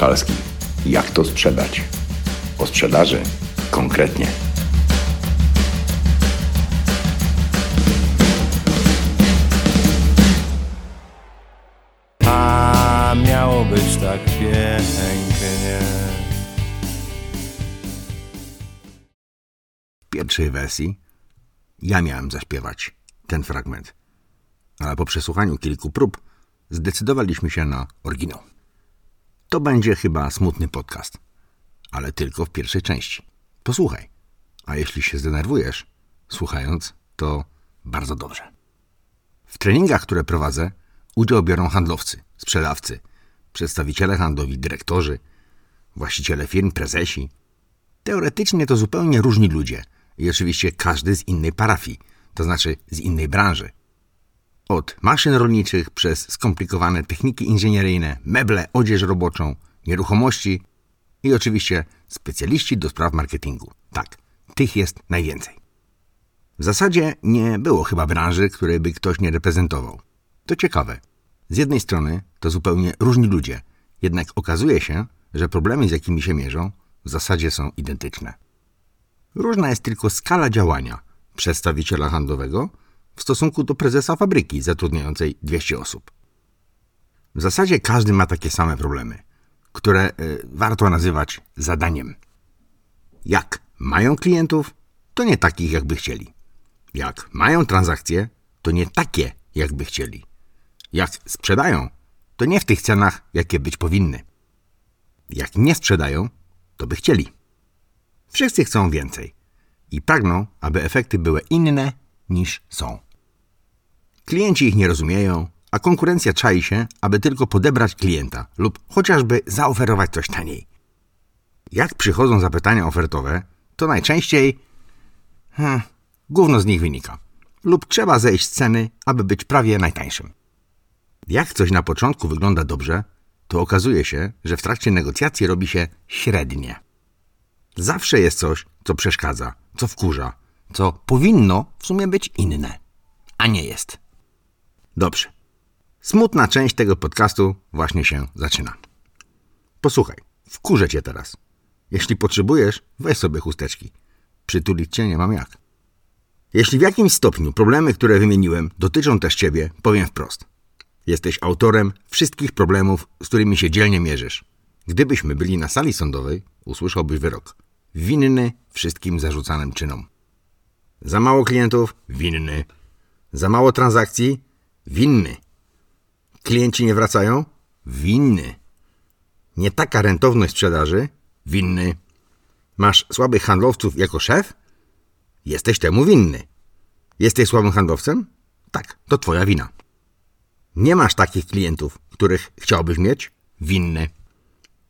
Skalski. Jak to sprzedać? O sprzedaży konkretnie. A miało być tak pięknie. W pierwszej wersji ja miałem zaśpiewać ten fragment, ale po przesłuchaniu kilku prób zdecydowaliśmy się na oryginał. To będzie chyba smutny podcast, ale tylko w pierwszej części. Posłuchaj, a jeśli się zdenerwujesz, słuchając, to bardzo dobrze. W treningach, które prowadzę, udział biorą handlowcy, sprzedawcy, przedstawiciele handlowi, dyrektorzy, właściciele firm, prezesi. Teoretycznie to zupełnie różni ludzie i oczywiście każdy z innej parafii, to znaczy z innej branży. Od maszyn rolniczych przez skomplikowane techniki inżynieryjne, meble, odzież roboczą, nieruchomości i oczywiście specjaliści do spraw marketingu. Tak, tych jest najwięcej. W zasadzie nie było chyba branży, której by ktoś nie reprezentował. To ciekawe. Z jednej strony to zupełnie różni ludzie, jednak okazuje się, że problemy, z jakimi się mierzą, w zasadzie są identyczne. Różna jest tylko skala działania przedstawiciela handlowego w stosunku do prezesa fabryki zatrudniającej 200 osób. W zasadzie każdy ma takie same problemy, które y, warto nazywać zadaniem. Jak mają klientów, to nie takich, jakby chcieli. Jak mają transakcje, to nie takie, jakby chcieli. Jak sprzedają, to nie w tych cenach, jakie być powinny. Jak nie sprzedają, to by chcieli. Wszyscy chcą więcej i pragną, aby efekty były inne niż są. Klienci ich nie rozumieją, a konkurencja czai się, aby tylko podebrać klienta lub chociażby zaoferować coś taniej. Jak przychodzą zapytania ofertowe, to najczęściej hmm, gówno z nich wynika. Lub trzeba zejść z ceny, aby być prawie najtańszym. Jak coś na początku wygląda dobrze, to okazuje się, że w trakcie negocjacji robi się średnie. Zawsze jest coś, co przeszkadza, co wkurza, co powinno w sumie być inne, a nie jest. Dobrze. Smutna część tego podcastu właśnie się zaczyna. Posłuchaj, wkurzę cię teraz. Jeśli potrzebujesz, weź sobie chusteczki. Przytulić cię nie mam jak. Jeśli w jakimś stopniu problemy, które wymieniłem, dotyczą też ciebie, powiem wprost. Jesteś autorem wszystkich problemów, z którymi się dzielnie mierzysz. Gdybyśmy byli na sali sądowej, usłyszałbyś wyrok. Winny wszystkim zarzucanym czynom. Za mało klientów? Winny. Za mało transakcji? Winny. Klienci nie wracają? Winny. Nie taka rentowność sprzedaży? Winny. Masz słabych handlowców jako szef? Jesteś temu winny. Jesteś słabym handlowcem? Tak, to twoja wina. Nie masz takich klientów, których chciałbyś mieć? Winny.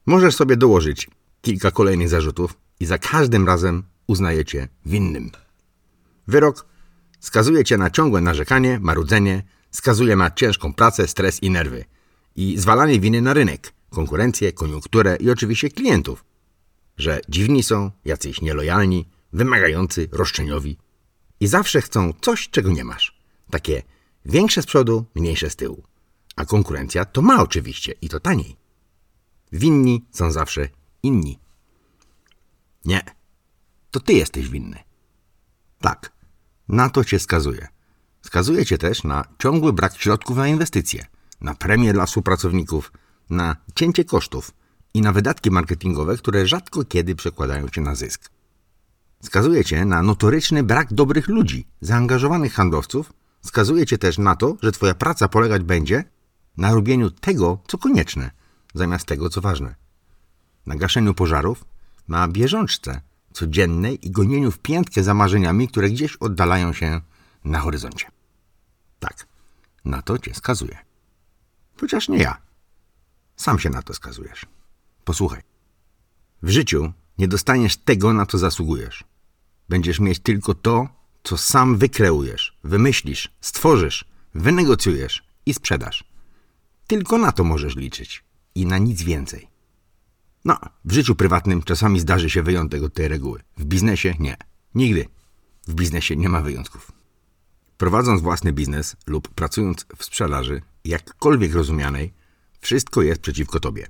Możesz sobie dołożyć kilka kolejnych zarzutów i za każdym razem uznaje cię winnym. Wyrok skazuje cię na ciągłe narzekanie, marudzenie, skazuje na ciężką pracę, stres i nerwy i zwalanie winy na rynek, konkurencję, koniunkturę i oczywiście klientów, że dziwni są, jacyś nielojalni, wymagający, roszczeniowi i zawsze chcą coś, czego nie masz. Takie większe z przodu, mniejsze z tyłu. A konkurencja to ma oczywiście i to taniej. Winni są zawsze inni. Nie, to ty jesteś winny. Tak, na to cię skazuje. Skazuje cię też na ciągły brak środków na inwestycje, na premie dla współpracowników, na cięcie kosztów i na wydatki marketingowe, które rzadko kiedy przekładają się na zysk. Skazuje cię na notoryczny brak dobrych ludzi, zaangażowanych handlowców. Skazuje cię też na to, że twoja praca polegać będzie na robieniu tego, co konieczne, zamiast tego, co ważne. Na gaszeniu pożarów, na bieżączce codziennej i gonieniu w piętkę za marzeniami, które gdzieś oddalają się na horyzoncie. Tak, na to cię skazuję. Chociaż nie ja. Sam się na to skazujesz. Posłuchaj. W życiu nie dostaniesz tego, na co zasługujesz. Będziesz mieć tylko to, co sam wykreujesz, wymyślisz, stworzysz, wynegocjujesz i sprzedasz. Tylko na to możesz liczyć i na nic więcej. No, w życiu prywatnym czasami zdarzy się wyjątek od tej reguły. W biznesie nie. Nigdy. W biznesie nie ma wyjątków. Prowadząc własny biznes lub pracując w sprzedaży, jakkolwiek rozumianej, wszystko jest przeciwko tobie.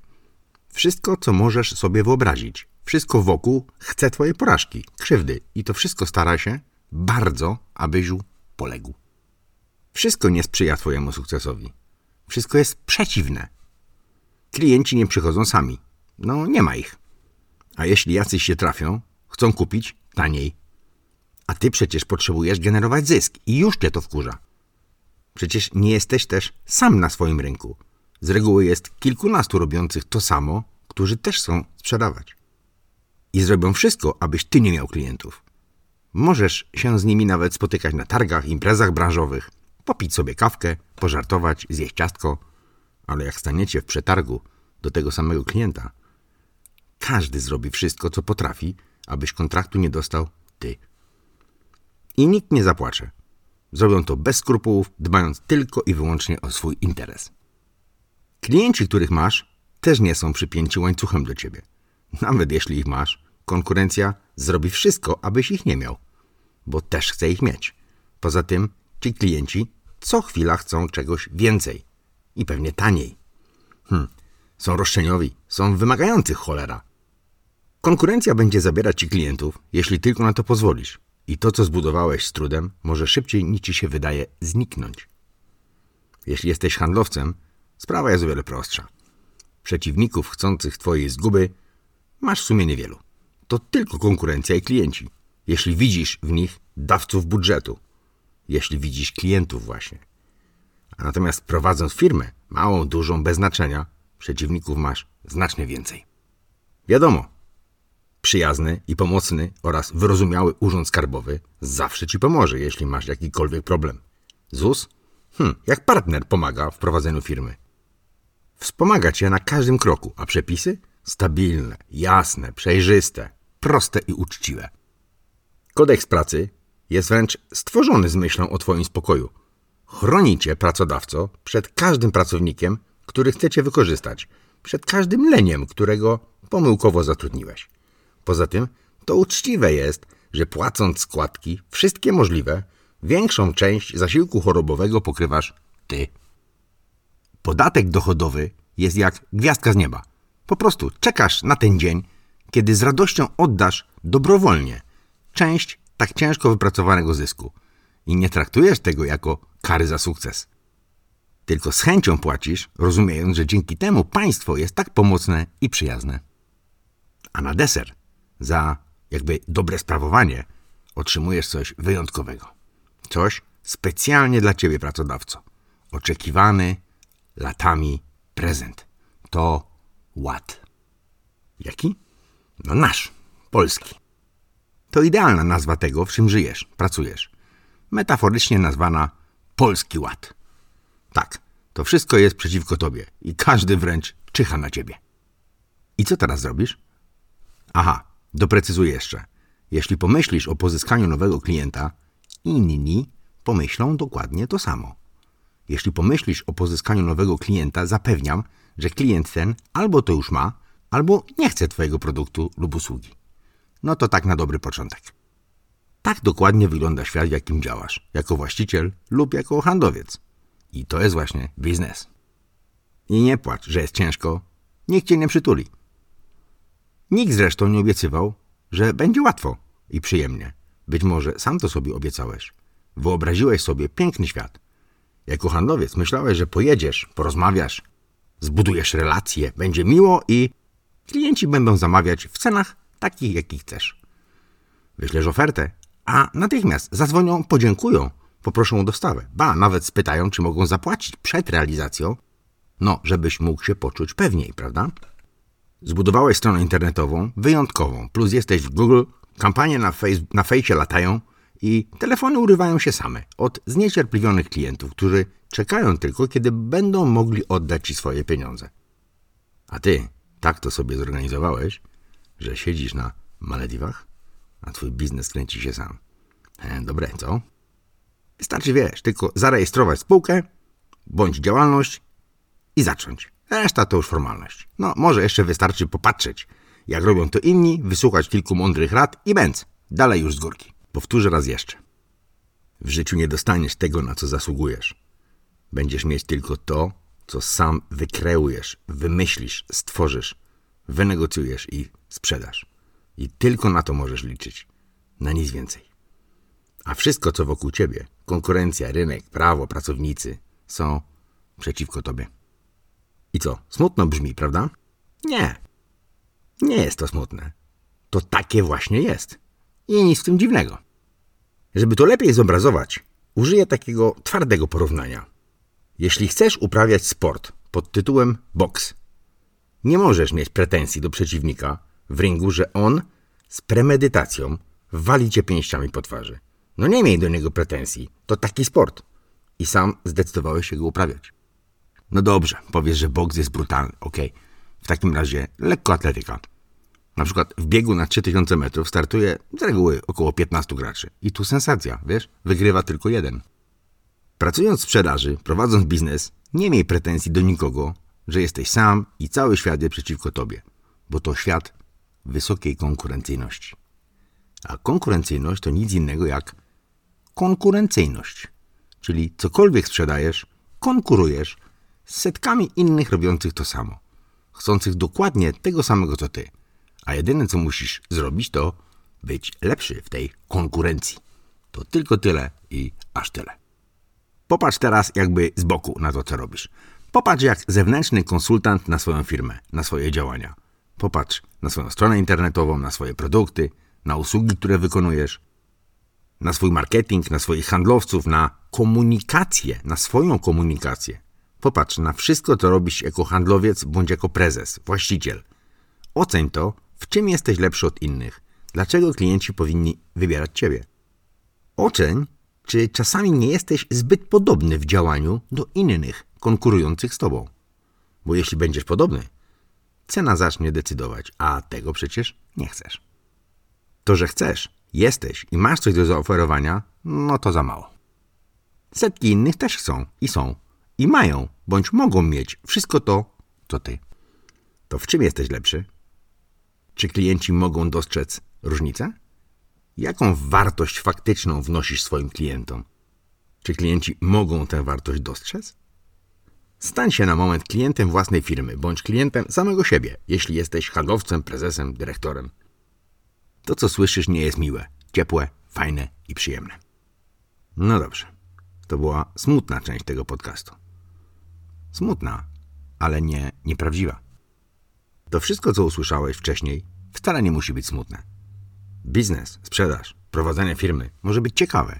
Wszystko, co możesz sobie wyobrazić. Wszystko wokół chce twojej porażki, krzywdy i to wszystko stara się bardzo, abyś poległ. Wszystko nie sprzyja twojemu sukcesowi. Wszystko jest przeciwne. Klienci nie przychodzą sami. No, nie ma ich. A jeśli jacyś się trafią, chcą kupić taniej. A ty przecież potrzebujesz generować zysk i już cię to wkurza. Przecież nie jesteś też sam na swoim rynku. Z reguły jest kilkunastu robiących to samo, którzy też chcą sprzedawać. I zrobią wszystko, abyś ty nie miał klientów. Możesz się z nimi nawet spotykać na targach, imprezach branżowych, popić sobie kawkę, pożartować, zjeść ciastko, ale jak staniecie w przetargu do tego samego klienta, każdy zrobi wszystko, co potrafi, abyś kontraktu nie dostał ty. I nikt nie zapłacze. Zrobią to bez skrupułów, dbając tylko i wyłącznie o swój interes. Klienci, których masz, też nie są przypięci łańcuchem do ciebie. Nawet jeśli ich masz, konkurencja zrobi wszystko, abyś ich nie miał, bo też chce ich mieć. Poza tym ci klienci co chwila chcą czegoś więcej i pewnie taniej. Hm, są roszczeniowi, są wymagający cholera. Konkurencja będzie zabierać ci klientów, jeśli tylko na to pozwolisz. I to, co zbudowałeś z trudem, może szybciej niż ci się wydaje zniknąć. Jeśli jesteś handlowcem, sprawa jest o wiele prostsza. Przeciwników chcących twojej zguby masz w sumie niewielu. To tylko konkurencja i klienci. Jeśli widzisz w nich dawców budżetu, jeśli widzisz klientów właśnie. A natomiast prowadząc firmę, małą, dużą, bez znaczenia, przeciwników masz znacznie więcej. Wiadomo, przyjazny i pomocny oraz wyrozumiały urząd skarbowy zawsze ci pomoże, jeśli masz jakikolwiek problem. ZUS? Hm, jak partner pomaga w prowadzeniu firmy. Wspomaga cię na każdym kroku, a przepisy? Stabilne, jasne, przejrzyste, proste i uczciwe. Kodeks pracy jest wręcz stworzony z myślą o Twoim spokoju. Chronicie, pracodawco, przed każdym pracownikiem, który chcecie wykorzystać, przed każdym leniem, którego pomyłkowo zatrudniłeś. Poza tym, to uczciwe jest, że płacąc składki, wszystkie możliwe, większą część zasiłku chorobowego pokrywasz ty. Podatek dochodowy jest jak gwiazdka z nieba. Po prostu czekasz na ten dzień, kiedy z radością oddasz dobrowolnie część tak ciężko wypracowanego zysku i nie traktujesz tego jako kary za sukces. Tylko z chęcią płacisz, rozumiejąc, że dzięki temu państwo jest tak pomocne i przyjazne. A na deser, za jakby dobre sprawowanie, otrzymujesz coś wyjątkowego. Coś specjalnie dla ciebie, pracodawco. Oczekiwany latami prezent. To ład. Jaki? No nasz, polski. To idealna nazwa tego, w czym żyjesz, pracujesz. Metaforycznie nazwana Polski Ład. Tak, to wszystko jest przeciwko tobie i każdy wręcz czyha na ciebie. I co teraz zrobisz? Aha, doprecyzuję jeszcze. Jeśli pomyślisz o pozyskaniu nowego klienta, inni pomyślą dokładnie to samo. Jeśli pomyślisz o pozyskaniu nowego klienta, zapewniam, że klient ten albo to już ma, albo nie chce Twojego produktu lub usługi. No to tak na dobry początek. Tak dokładnie wygląda świat, w jakim działasz, jako właściciel lub jako handlowiec. I to jest właśnie biznes. I nie płacz, że jest ciężko, nikt cię nie przytuli. Nikt zresztą nie obiecywał, że będzie łatwo i przyjemnie. Być może sam to sobie obiecałeś. Wyobraziłeś sobie piękny świat. Jako handlowiec myślałeś, że pojedziesz, porozmawiasz, zbudujesz relacje, będzie miło i klienci będą zamawiać w cenach takich, jakich chcesz. Wyślesz ofertę, a natychmiast zadzwonią, podziękują, poproszą o dostawę. Ba, nawet spytają, czy mogą zapłacić przed realizacją, no, żebyś mógł się poczuć pewniej, prawda? Zbudowałeś stronę internetową, wyjątkową, plus jesteś w Google, kampanie na, face, na fejsie latają i telefony urywają się same od zniecierpliwionych klientów, którzy czekają tylko, kiedy będą mogli oddać ci swoje pieniądze. A ty tak to sobie zorganizowałeś, że siedzisz na Malediwach, a twój biznes kręci się sam. E, dobre, co? Wystarczy, wiesz, tylko zarejestrować spółkę, bądź działalność i zacząć. Reszta to już formalność. No, może jeszcze wystarczy popatrzeć, jak robią to inni, wysłuchać kilku mądrych rad i bęc. Dalej już z górki. Powtórzę raz jeszcze. W życiu nie dostaniesz tego, na co zasługujesz. Będziesz mieć tylko to, co sam wykreujesz, wymyślisz, stworzysz wynegocjujesz i sprzedasz. I tylko na to możesz liczyć. Na nic więcej. A wszystko, co wokół ciebie, konkurencja, rynek, prawo, pracownicy, są przeciwko tobie. I co? Smutno brzmi, prawda? Nie. Nie jest to smutne. To takie właśnie jest. I nic w tym dziwnego. Żeby to lepiej zobrazować, użyję takiego twardego porównania. Jeśli chcesz uprawiać sport pod tytułem boks, nie możesz mieć pretensji do przeciwnika w ringu, że on z premedytacją wali cię pięściami po twarzy. No nie miej do niego pretensji. To taki sport. I sam zdecydowałeś się go uprawiać. No dobrze, powiesz, że boks jest brutalny. Okej. Okay. W takim razie lekkoatletyka. Na przykład w biegu na 3000 metrów startuje z reguły około 15 graczy. I tu sensacja, wiesz? Wygrywa tylko jeden. Pracując w sprzedaży, prowadząc biznes, nie miej pretensji do nikogo, że jesteś sam i cały świat jest przeciwko tobie, bo to świat wysokiej konkurencyjności. A konkurencyjność to nic innego jak konkurencyjność, czyli cokolwiek sprzedajesz, konkurujesz setkami innych robiących to samo, chcących dokładnie tego samego co ty. A jedyne co musisz zrobić to być lepszy w tej konkurencji. To tylko tyle i aż tyle. Popatrz teraz jakby z boku na to, co robisz. Popatrz jak zewnętrzny konsultant na swoją firmę, na swoje działania. Popatrz na swoją stronę internetową, na swoje produkty, na usługi, które wykonujesz, na swój marketing, na swoich handlowców, na komunikację, na swoją komunikację. Popatrz na wszystko, co robisz jako handlowiec bądź jako prezes, właściciel. Oceń to, w czym jesteś lepszy od innych. Dlaczego klienci powinni wybierać Ciebie? Oceń, czy czasami nie jesteś zbyt podobny w działaniu do innych konkurujących z Tobą. Bo jeśli będziesz podobny, cena zacznie decydować, a tego przecież nie chcesz. To, że chcesz, jesteś i masz coś do zaoferowania, no to za mało. Setki innych też chcą i są i mają, bądź mogą mieć wszystko to, co ty. To w czym jesteś lepszy? Czy klienci mogą dostrzec różnicę? Jaką wartość faktyczną wnosisz swoim klientom? Czy klienci mogą tę wartość dostrzec? Stań się na moment klientem własnej firmy bądź klientem samego siebie, jeśli jesteś handlowcem, prezesem, dyrektorem. To, co słyszysz, nie jest miłe, ciepłe, fajne i przyjemne. No dobrze, to była smutna część tego podcastu. Smutna, ale nie nieprawdziwa. To wszystko, co usłyszałeś wcześniej, wcale nie musi być smutne. Biznes, sprzedaż, prowadzenie firmy może być ciekawe,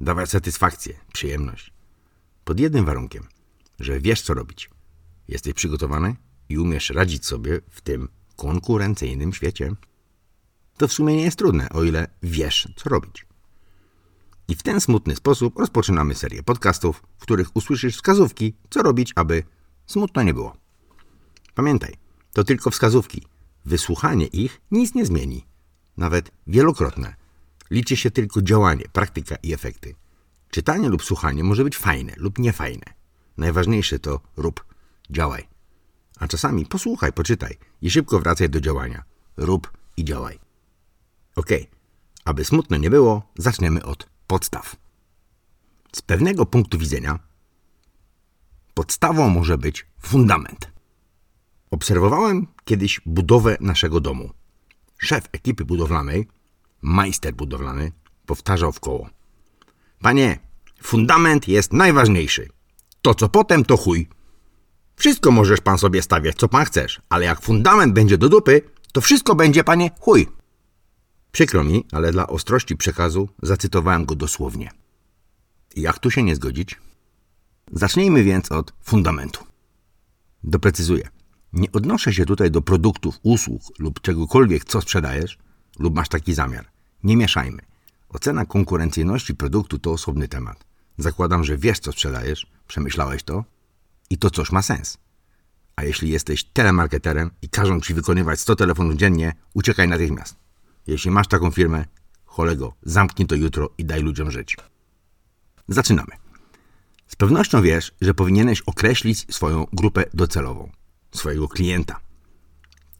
dawać satysfakcję, przyjemność. Pod jednym warunkiem, że wiesz, co robić. Jesteś przygotowany i umiesz radzić sobie w tym konkurencyjnym świecie to w sumie nie jest trudne, o ile wiesz, co robić. I w ten smutny sposób rozpoczynamy serię podcastów, w których usłyszysz wskazówki, co robić, aby smutno nie było. Pamiętaj, to tylko wskazówki. Wysłuchanie ich nic nie zmieni, nawet wielokrotne. Liczy się tylko działanie, praktyka i efekty. Czytanie lub słuchanie może być fajne lub niefajne. Najważniejsze to rób, działaj. A czasami posłuchaj, poczytaj i szybko wracaj do działania. Rób i działaj. Ok, aby smutno nie było, zaczniemy od podstaw. Z pewnego punktu widzenia podstawą może być fundament. Obserwowałem kiedyś budowę naszego domu. Szef ekipy budowlanej, majster budowlany, powtarzał w koło. Panie, fundament jest najważniejszy. To co potem, to chuj. Wszystko możesz pan sobie stawiać, co pan chcesz, ale jak fundament będzie do dupy, to wszystko będzie, panie, chuj. Przykro mi, ale dla ostrości przekazu zacytowałem go dosłownie. Jak tu się nie zgodzić? Zacznijmy więc od fundamentu. Doprecyzuję. Nie odnoszę się tutaj do produktów, usług lub czegokolwiek, co sprzedajesz, lub masz taki zamiar. Nie mieszajmy. Ocena konkurencyjności produktu to osobny temat. Zakładam, że wiesz, co sprzedajesz, przemyślałeś to i to coś ma sens. A jeśli jesteś telemarketerem i każą ci wykonywać 100 telefonów dziennie, uciekaj natychmiast. Jeśli masz taką firmę, cholego, zamknij to jutro i daj ludziom żyć. Zaczynamy. Z pewnością wiesz, że powinieneś określić swoją grupę docelową, swojego klienta.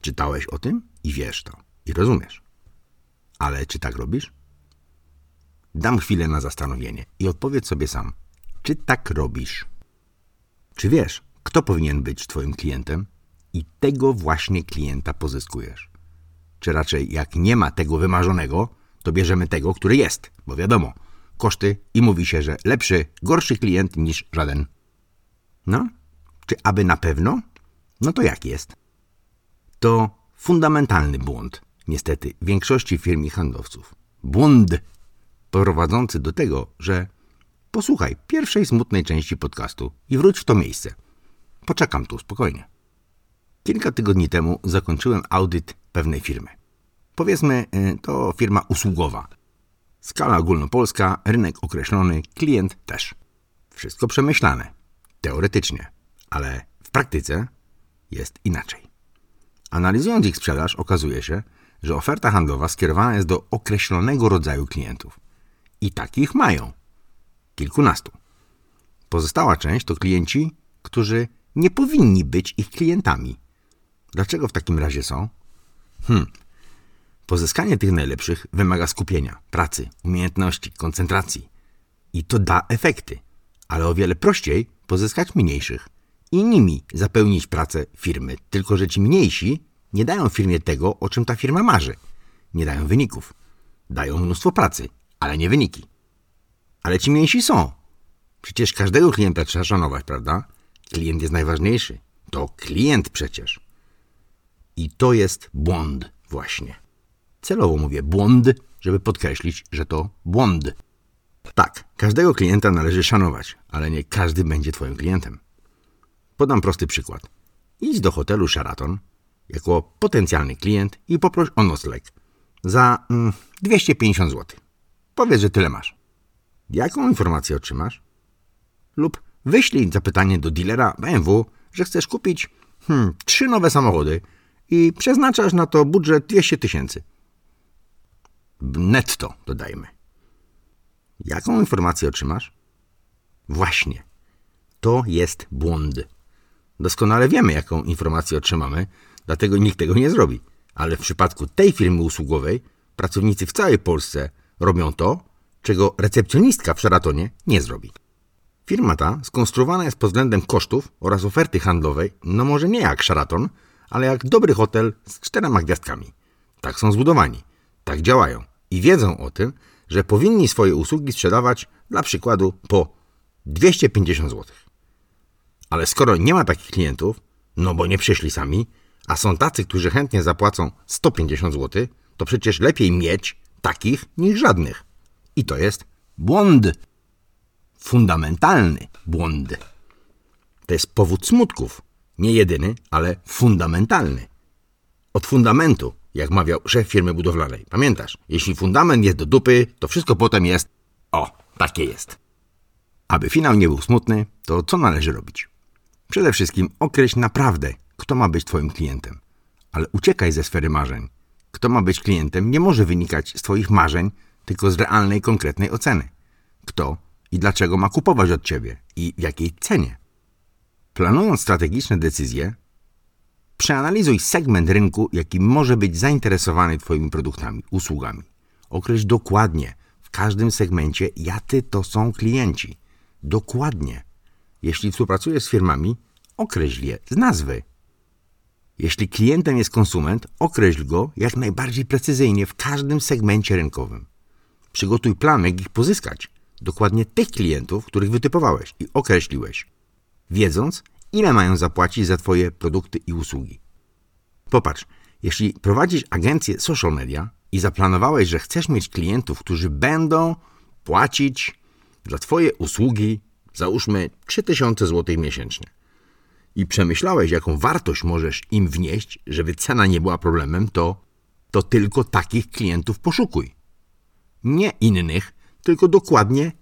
Czytałeś o tym i wiesz to, i rozumiesz. Ale czy tak robisz? Dam chwilę na zastanowienie i odpowiedz sobie sam, czy tak robisz? Czy wiesz, kto powinien być Twoim klientem I tego właśnie klienta pozyskujesz. Czy raczej, jak nie ma tego wymarzonego, to bierzemy tego, który jest, bo wiadomo, koszty i mówi się, że lepszy, gorszy klient niż żaden. No, czy aby na pewno? No to jak jest? To fundamentalny błąd, niestety, większości firm i handlowców. Błąd prowadzący do tego, że posłuchaj pierwszej smutnej części podcastu i wróć w to miejsce. Poczekam tu spokojnie. Kilka tygodni temu zakończyłem audyt pewnej firmy. Powiedzmy, y, to firma usługowa. Skala ogólnopolska, rynek określony, klient też. Wszystko przemyślane, teoretycznie, ale w praktyce jest inaczej. Analizując ich sprzedaż, okazuje się, że oferta handlowa skierowana jest do określonego rodzaju klientów. I takich mają kilkunastu. Pozostała część to klienci, którzy nie powinni być ich klientami. Dlaczego w takim razie są? Hmm. Pozyskanie tych najlepszych wymaga skupienia, pracy, umiejętności, koncentracji. I to da efekty, ale o wiele prościej pozyskać mniejszych i nimi zapełnić pracę firmy. Tylko, że ci mniejsi nie dają firmie tego, o czym ta firma marzy. Nie dają wyników. Dają mnóstwo pracy, ale nie wyniki. Ale ci mniejsi są. Przecież każdego klienta trzeba szanować, prawda? Klient jest najważniejszy. To klient przecież. I to jest błąd właśnie. Celowo mówię błąd, żeby podkreślić, że to błąd. Tak, każdego klienta należy szanować, ale nie każdy będzie Twoim klientem. Podam prosty przykład. Idź do hotelu Sheraton jako potencjalny klient i poproś o nocleg za mm, 250 zł. Powiedz, że tyle masz. Jaką informację otrzymasz? Lub wyślij zapytanie do dealera BMW, że chcesz kupić hmm, trzy nowe samochody i przeznaczasz na to budżet 200 tysięcy. Netto, dodajmy. Jaką informację otrzymasz? Właśnie. To jest błąd. Doskonale wiemy, jaką informację otrzymamy, dlatego nikt tego nie zrobi. Ale w przypadku tej firmy usługowej pracownicy w całej Polsce robią to, czego recepcjonistka w Sheratonie nie zrobi. Firma ta skonstruowana jest pod względem kosztów oraz oferty handlowej, no może nie jak Sheraton, ale jak dobry hotel z czterema gwiazdkami. Tak są zbudowani, tak działają i wiedzą o tym, że powinni swoje usługi sprzedawać dla przykładu po 250 zł. Ale skoro nie ma takich klientów, no bo nie przyszli sami, a są tacy, którzy chętnie zapłacą 150 zł, to przecież lepiej mieć takich niż żadnych. I to jest błąd. Fundamentalny błąd. To jest powód smutków. Nie jedyny, ale fundamentalny. Od fundamentu, jak mawiał szef firmy budowlanej. Pamiętasz, jeśli fundament jest do dupy, to wszystko potem jest. O, takie jest. Aby finał nie był smutny, to co należy robić? Przede wszystkim określ naprawdę, kto ma być Twoim klientem. Ale uciekaj ze sfery marzeń. Kto ma być klientem nie może wynikać z Twoich marzeń, tylko z realnej, konkretnej oceny. Kto i dlaczego ma kupować od Ciebie i w jakiej cenie. Planując strategiczne decyzje, przeanalizuj segment rynku, jaki może być zainteresowany Twoimi produktami, usługami. Określ dokładnie w każdym segmencie, jacy to są klienci. Dokładnie. Jeśli współpracujesz z firmami, określ je z nazwy. Jeśli klientem jest konsument, określ go jak najbardziej precyzyjnie w każdym segmencie rynkowym. Przygotuj plan, jak ich pozyskać. Dokładnie tych klientów, których wytypowałeś i określiłeś, wiedząc, ile mają zapłacić za Twoje produkty i usługi. Popatrz, jeśli prowadzisz agencję social media i zaplanowałeś, że chcesz mieć klientów, którzy będą płacić za Twoje usługi, załóżmy 3000 zł miesięcznie, i przemyślałeś, jaką wartość możesz im wnieść, żeby cena nie była problemem, to, to tylko takich klientów poszukuj. Nie innych, tylko dokładnie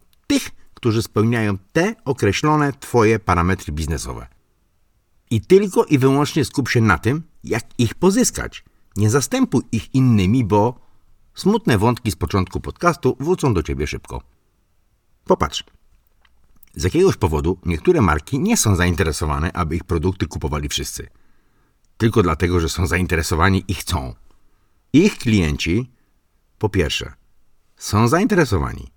którzy spełniają te określone Twoje parametry biznesowe. I tylko i wyłącznie skup się na tym, jak ich pozyskać. Nie zastępuj ich innymi, bo smutne wątki z początku podcastu wrócą do Ciebie szybko. Popatrz. Z jakiegoś powodu niektóre marki nie są zainteresowane, aby ich produkty kupowali wszyscy. Tylko dlatego, że są zainteresowani i chcą. Ich klienci, po pierwsze, są zainteresowani.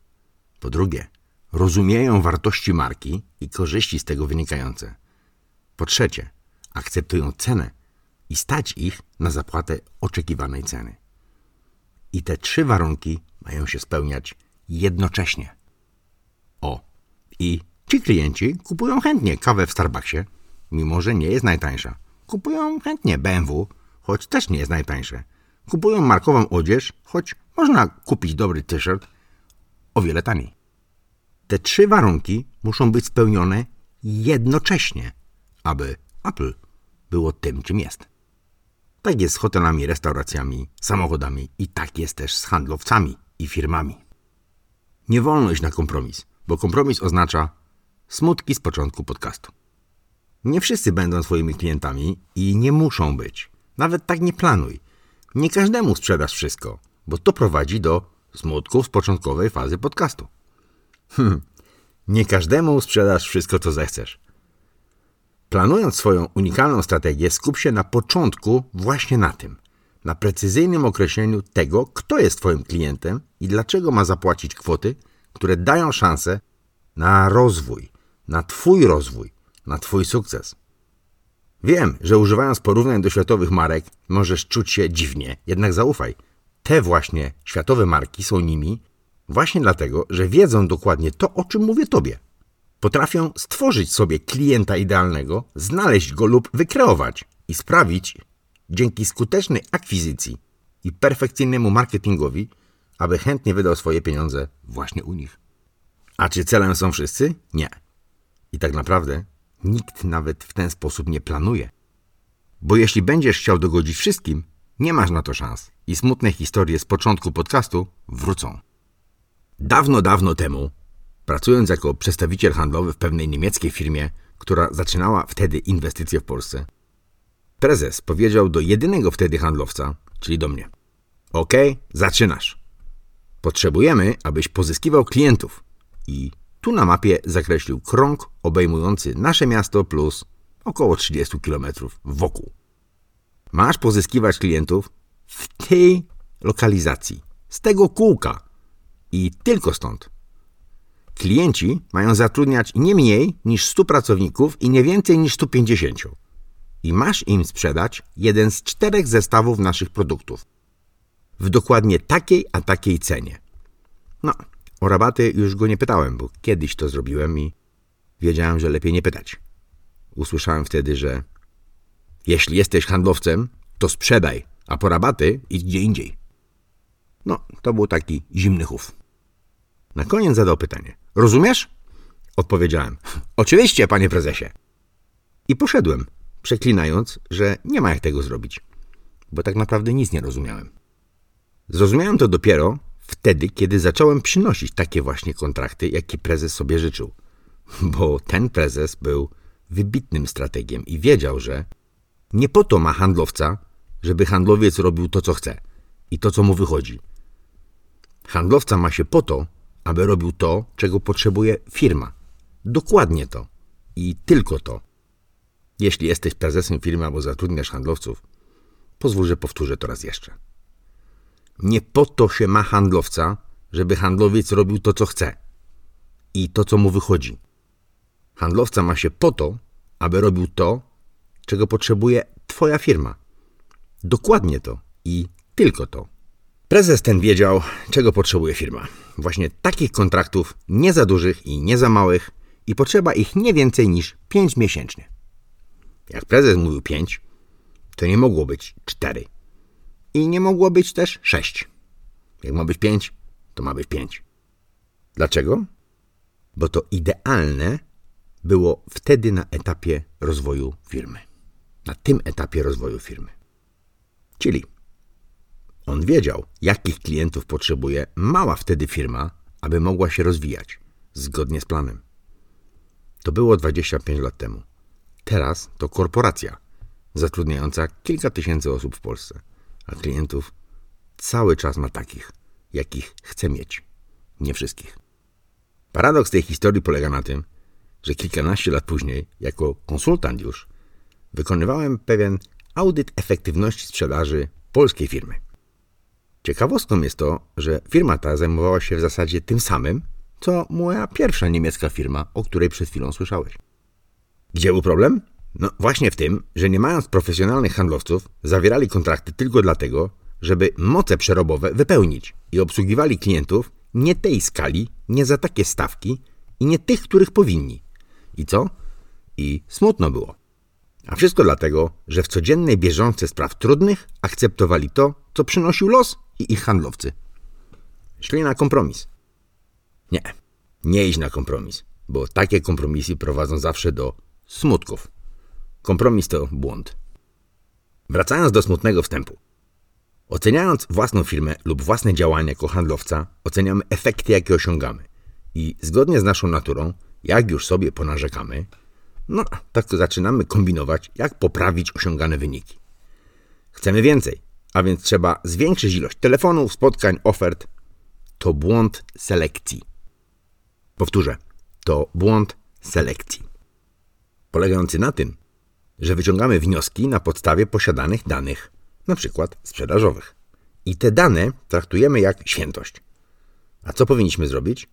Po drugie, rozumieją wartości marki i korzyści z tego wynikające. Po trzecie, akceptują cenę, i stać ich na zapłatę oczekiwanej ceny. I te trzy warunki mają się spełniać jednocześnie. O, i ci klienci kupują chętnie kawę w Starbucksie, mimo że nie jest najtańsza. Kupują chętnie BMW, choć też nie jest najtańsze. Kupują markową odzież, choć można kupić dobry t-shirt o wiele taniej. Te trzy warunki muszą być spełnione jednocześnie, aby Apple było tym, czym jest. Tak jest z hotelami, restauracjami, samochodami i tak jest też z handlowcami i firmami. Nie wolno iść na kompromis, bo kompromis oznacza smutki z początku podcastu. Nie wszyscy będą Twoimi klientami i nie muszą być. Nawet tak nie planuj. Nie każdemu sprzedasz wszystko, bo to prowadzi do smutków z początkowej fazy podcastu. Hmm. Nie każdemu sprzedasz wszystko, co zechcesz. Planując swoją unikalną strategię, skup się na początku właśnie na tym. Na precyzyjnym określeniu tego, kto jest Twoim klientem i dlaczego ma zapłacić kwoty, które dają szansę na rozwój, na Twój rozwój, na Twój sukces. Wiem, że używając porównań do światowych marek możesz czuć się dziwnie, jednak zaufaj. Te właśnie światowe marki są nimi właśnie dlatego, że wiedzą dokładnie to, o czym mówię Tobie. Potrafią stworzyć sobie klienta idealnego, znaleźć go lub wykreować i sprawić, dzięki skutecznej akwizycji i perfekcyjnemu marketingowi, aby chętnie wydał swoje pieniądze właśnie u nich. A czy celem są wszyscy? Nie. I tak naprawdę nikt nawet w ten sposób nie planuje. Bo jeśli będziesz chciał dogodzić wszystkim, nie masz na to szans i smutne historie z początku podcastu wrócą. Dawno, dawno temu, pracując jako przedstawiciel handlowy w pewnej niemieckiej firmie, która zaczynała wtedy inwestycje w Polsce, prezes powiedział do jedynego wtedy handlowca, czyli do mnie: OK, zaczynasz. Potrzebujemy, abyś pozyskiwał klientów i tu na mapie zakreślił krąg obejmujący nasze miasto plus około 30 km wokół. Masz pozyskiwać klientów w tej lokalizacji, z tego kółka i tylko stąd. Klienci mają zatrudniać nie mniej niż 100 pracowników i nie więcej niż 150. I masz im sprzedać jeden z czterech zestawów naszych produktów. W dokładnie takiej a takiej cenie. No, o rabaty już go nie pytałem, bo kiedyś to zrobiłem i wiedziałem, że lepiej nie pytać. Usłyszałem wtedy, że jeśli jesteś handlowcem, to sprzedaj, a po rabaty idź gdzie indziej. No, to był taki zimny chów. Na koniec zadał pytanie. Rozumiesz? Odpowiedziałem. Oczywiście, panie prezesie. I poszedłem, przeklinając, że nie ma jak tego zrobić, bo tak naprawdę nic nie rozumiałem. Zrozumiałem to dopiero, wtedy, kiedy zacząłem przynosić takie właśnie kontrakty, jakie prezes sobie życzył. Bo ten prezes był wybitnym strategiem i wiedział, że nie po to ma handlowca, żeby handlowiec robił to, co chce i to, co mu wychodzi. Handlowca ma się po to, aby robił to, czego potrzebuje firma. Dokładnie to i tylko to. Jeśli jesteś prezesem firmy albo zatrudniasz handlowców, pozwól, że powtórzę to raz jeszcze. Nie po to się ma handlowca, żeby handlowiec robił to, co chce i to, co mu wychodzi. Handlowca ma się po to, aby robił to, czego potrzebuje Twoja firma. Dokładnie to i tylko to. Prezes ten wiedział, czego potrzebuje firma. Właśnie takich kontraktów, nie za dużych i nie za małych, i potrzeba ich nie więcej niż 5 miesięcznie. Jak prezes mówił 5, to nie mogło być 4 i nie mogło być też 6. Jak ma być 5, to ma być 5. Dlaczego? Bo to idealne było wtedy na etapie rozwoju firmy. Na tym etapie rozwoju firmy. Czyli on wiedział, jakich klientów potrzebuje mała wtedy firma, aby mogła się rozwijać zgodnie z planem. To było 25 lat temu. Teraz to korporacja zatrudniająca kilka tysięcy osób w Polsce a klientów cały czas ma takich, jakich chce mieć. Nie wszystkich. Paradoks tej historii polega na tym, że kilkanaście lat później, jako konsultant już, wykonywałem pewien audyt efektywności sprzedaży polskiej firmy. Ciekawostką jest to, że firma ta zajmowała się w zasadzie tym samym, co moja pierwsza niemiecka firma, o której przed chwilą słyszałeś. Gdzie był problem? No właśnie w tym, że nie mając profesjonalnych handlowców, zawierali kontrakty tylko dlatego, żeby moce przerobowe wypełnić i obsługiwali klientów nie tej skali, nie za takie stawki i nie tych, których powinni. I co? I smutno było. A wszystko dlatego, że w codziennej bieżące spraw trudnych akceptowali to, co przynosił los i ich handlowcy. Szli na kompromis. Nie, nie iść na kompromis, bo takie kompromisy prowadzą zawsze do smutków. Kompromis to błąd. Wracając do smutnego wstępu. Oceniając własną firmę lub własne działania jako handlowca, oceniamy efekty, jakie osiągamy. I zgodnie z naszą naturą, jak już sobie ponarzekamy, no tak zaczynamy kombinować, jak poprawić osiągane wyniki. Chcemy więcej, a więc trzeba zwiększyć ilość telefonów, spotkań, ofert. To błąd selekcji. Powtórzę, to błąd selekcji. Polegający na tym, że wyciągamy wnioski na podstawie posiadanych danych, przykład sprzedażowych. I te dane traktujemy jak świętość. A co powinniśmy zrobić?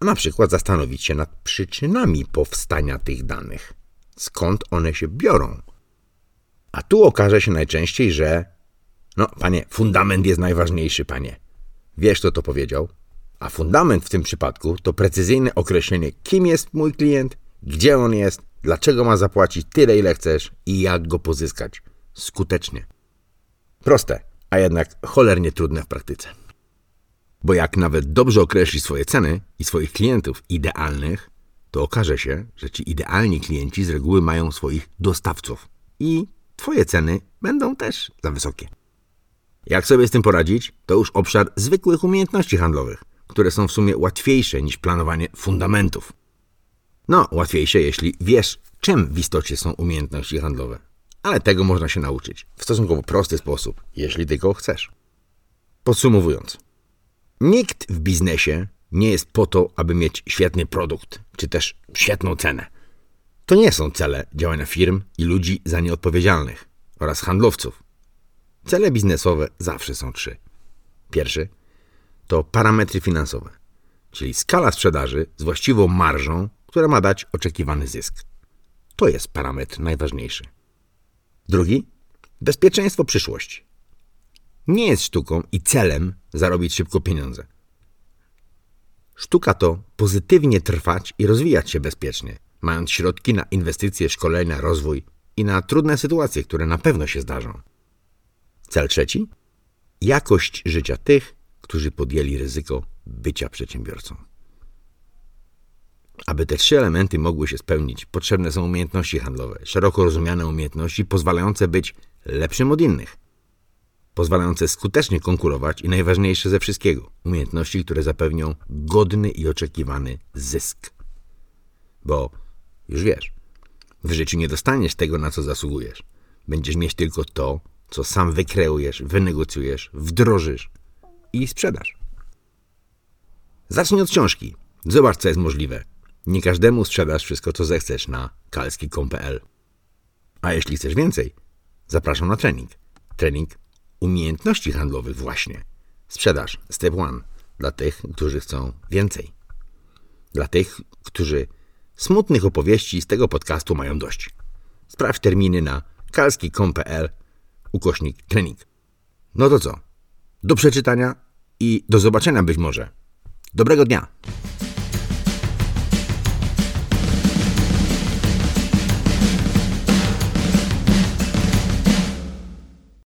A na przykład zastanowić się nad przyczynami powstania tych danych. Skąd one się biorą? A tu okaże się najczęściej, że no, panie, fundament jest najważniejszy, panie. Wiesz, kto to powiedział? A fundament w tym przypadku to precyzyjne określenie, kim jest mój klient, gdzie on jest, dlaczego ma zapłacić tyle, ile chcesz i jak go pozyskać skutecznie. Proste, a jednak cholernie trudne w praktyce. Bo jak nawet dobrze określisz swoje ceny i swoich klientów idealnych, to okaże się, że ci idealni klienci z reguły mają swoich dostawców i twoje ceny będą też za wysokie. Jak sobie z tym poradzić, to już obszar zwykłych umiejętności handlowych, które są w sumie łatwiejsze niż planowanie fundamentów. No, łatwiejsze, jeśli wiesz, czym w istocie są umiejętności handlowe. Ale tego można się nauczyć w stosunkowo prosty sposób, jeśli tylko chcesz. Podsumowując, nikt w biznesie nie jest po to, aby mieć świetny produkt, czy też świetną cenę. To nie są cele działania firm i ludzi za nie odpowiedzialnych oraz handlowców. Cele biznesowe zawsze są trzy. Pierwszy to parametry finansowe, czyli skala sprzedaży z właściwą marżą, która ma dać oczekiwany zysk. To jest parametr najważniejszy. Drugi bezpieczeństwo przyszłości. Nie jest sztuką i celem zarobić szybko pieniądze. Sztuka to pozytywnie trwać i rozwijać się bezpiecznie, mając środki na inwestycje, szkolenia, rozwój i na trudne sytuacje, które na pewno się zdarzą. Cel trzeci jakość życia tych, którzy podjęli ryzyko bycia przedsiębiorcą. Aby te trzy elementy mogły się spełnić, potrzebne są umiejętności handlowe, szeroko rozumiane umiejętności pozwalające być lepszym od innych, pozwalające skutecznie konkurować i najważniejsze ze wszystkiego umiejętności, które zapewnią godny i oczekiwany zysk. Bo już wiesz, w życiu nie dostaniesz tego, na co zasługujesz. Będziesz mieć tylko to, co sam wykreujesz, wynegocjujesz, wdrożysz i sprzedasz. Zacznij od książki. Zobacz, co jest możliwe. Nie każdemu sprzedasz wszystko, co zechcesz na kalski.pl. A jeśli chcesz więcej, zapraszam na trening. Trening umiejętności handlowych właśnie. Sprzedaż Step One dla tych, którzy chcą więcej. Dla tych, którzy smutnych opowieści z tego podcastu mają dość. Sprawdź terminy na kalski.pl ukośnik trening. No to co? Do przeczytania i do zobaczenia być może. Dobrego dnia!